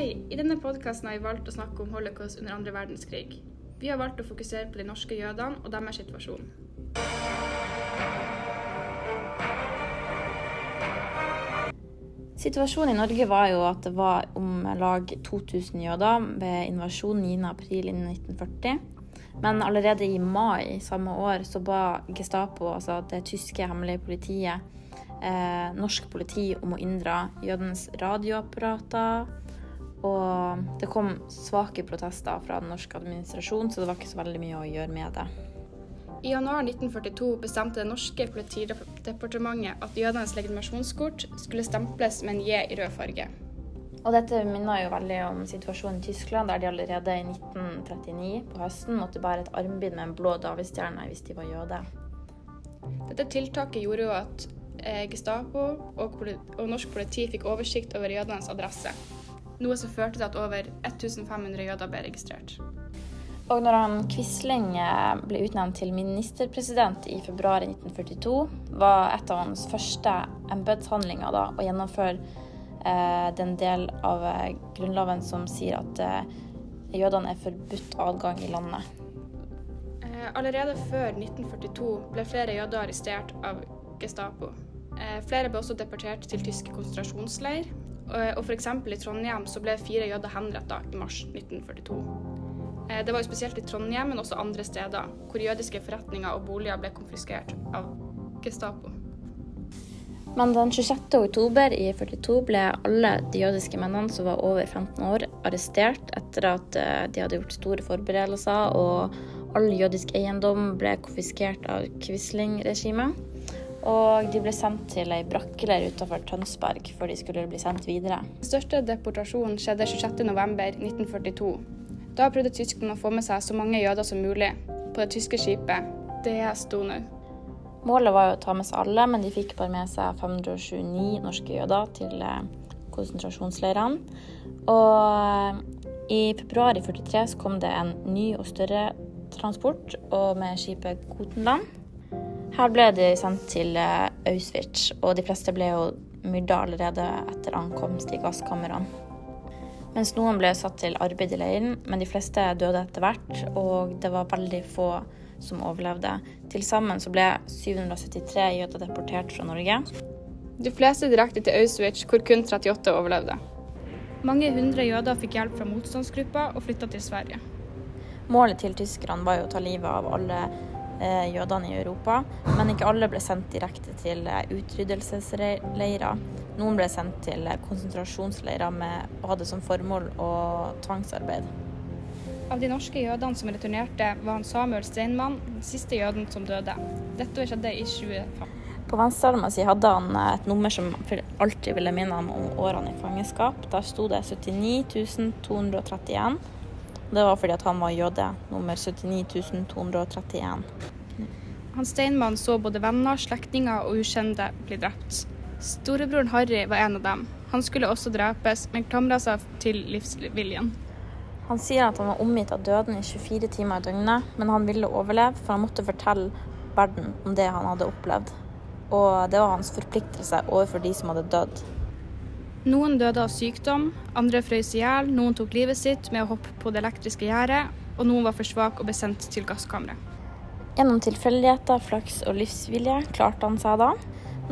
Hei, i denne podkasten har vi valgt å snakke om holocaust under andre verdenskrig. Vi har valgt å fokusere på de norske jødene og deres situasjon. Situasjonen i Norge var jo at det var om lag 2000 jøder ved invasjonen 9.4.1940. Men allerede i mai samme år så ba Gestapo, altså det tyske hemmelige politiet, eh, norsk politi om å inndra jødens radioapparater. Og det kom svake protester fra den norske administrasjonen, så det var ikke så veldig mye å gjøre med det. I januar 1942 bestemte det norske politidepartementet at jødenes legitimasjonskort skulle stemples med en J i rød farge. Og dette minner jo veldig om situasjonen i Tyskland, der de allerede i 1939 på høsten måtte bære et armbind med en blå davidstjerne hvis de var jøde. Dette tiltaket gjorde jo at eh, Gestapo og, og norsk politi fikk oversikt over jødenes adresse, noe som førte til at over 1500 jøder ble registrert. Og når han Quisling eh, ble utnevnt til ministerpresident i februar 1942, var et av hans første embetshandlinger å gjennomføre eh, den del av eh, Grunnloven som sier at eh, jødene er forbudt adgang i landet. Eh, allerede før 1942 ble flere jøder arrestert av Gestapo. Flere ble også deportert til tyske konsentrasjonsleir, og, og f.eks. i Trondheim så ble fire jøder henretta i mars 1942. Eh, det var jo spesielt i Trondheim, men også andre steder, hvor jødiske forretninger og boliger ble konfiskert av Gestapo. Men den 26. oktober i 42 ble alle de jødiske mennene som var over 15 år, arrestert etter at eh, de hadde gjort store forberedelser, og all jødisk eiendom ble konfiskert av Quisling-regimet. Og de ble sendt til ei brakkeleir utenfor Tønsberg før de skulle bli sendt videre. Den største deportasjonen skjedde 26.11.1942. Da prøvde tyskerne å få med seg så mange jøder som mulig på det tyske skipet DS Donau. Målet var jo å ta med seg alle, men de fikk bare med seg 529 norske jøder til eh, konsentrasjonsleirene. Og eh, i februar i 43 så kom det en ny og større transport og med skipet Gotenland. Her ble de sendt til eh, Auschwitz, og de fleste ble jo myrda allerede etter ankomst i gasskamrene. Mens noen ble satt til arbeid i leiren, men de fleste døde etter hvert, og det var veldig få som overlevde. Til sammen så ble 773 jøder deportert fra Norge. De fleste direkte til Auschwitz, hvor kun 38 overlevde. Mange hundre jøder fikk hjelp fra motstandsgruppa og flytta til Sverige. Målet til tyskerne var jo å ta livet av alle jødene i Europa, men ikke alle ble sendt direkte til eh, utryddelsesleirer. Noen ble sendt til konsentrasjonsleirer med, og hadde som formål å tvangsarbeide. Av de norske jødene som returnerte, var han Samuel Steinmann den siste jøden som døde. Dette skjedde i 2015. På venstrearmen sin hadde han et nummer som alltid ville minne ham om årene i fangenskap. Der sto det 79 231. Det var fordi han var jøde, nummer 79 231. Han Steinmann så både venner, slektninger og ukjente bli drept. Storebroren Harry var en av dem. Han skulle også drepes, men klamra seg til livsviljen. Han sier at han var omgitt av døden i 24 timer i døgnet, men han ville overleve, for han måtte fortelle verden om det han hadde opplevd. Og det var hans forpliktelse overfor de som hadde dødd. Noen døde av sykdom, andre frøs i hjel, noen tok livet sitt med å hoppe på det elektriske gjerdet, og noen var for svak og ble sendt til gasskammeret. Gjennom tilfeldigheter, flaks og livsvilje klarte han seg da.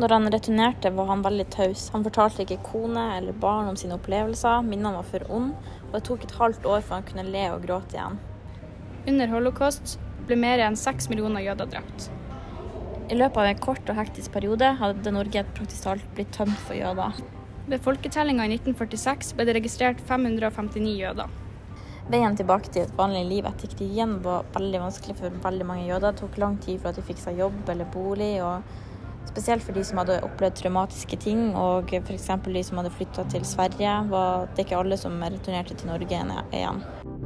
Når han returnerte, var han veldig taus. Han fortalte ikke kone eller barn om sine opplevelser, minnene var for onde, og det tok et halvt år før han kunne le og gråte igjen. Under holocaust ble mer enn seks millioner jøder drept. I løpet av en kort og hektisk periode hadde Norge praktisk talt blitt tømt for jøder. Ved folketellinga i 1946 ble det registrert 559 jøder. Veien tilbake til et vanlig liv etter krigen var veldig vanskelig for veldig mange jøder. Det tok lang tid for at de fikk seg jobb eller bolig. og Spesielt for de som hadde opplevd traumatiske ting, og f.eks. de som hadde flytta til Sverige. Var det ikke alle som returnerte til Norge igjen.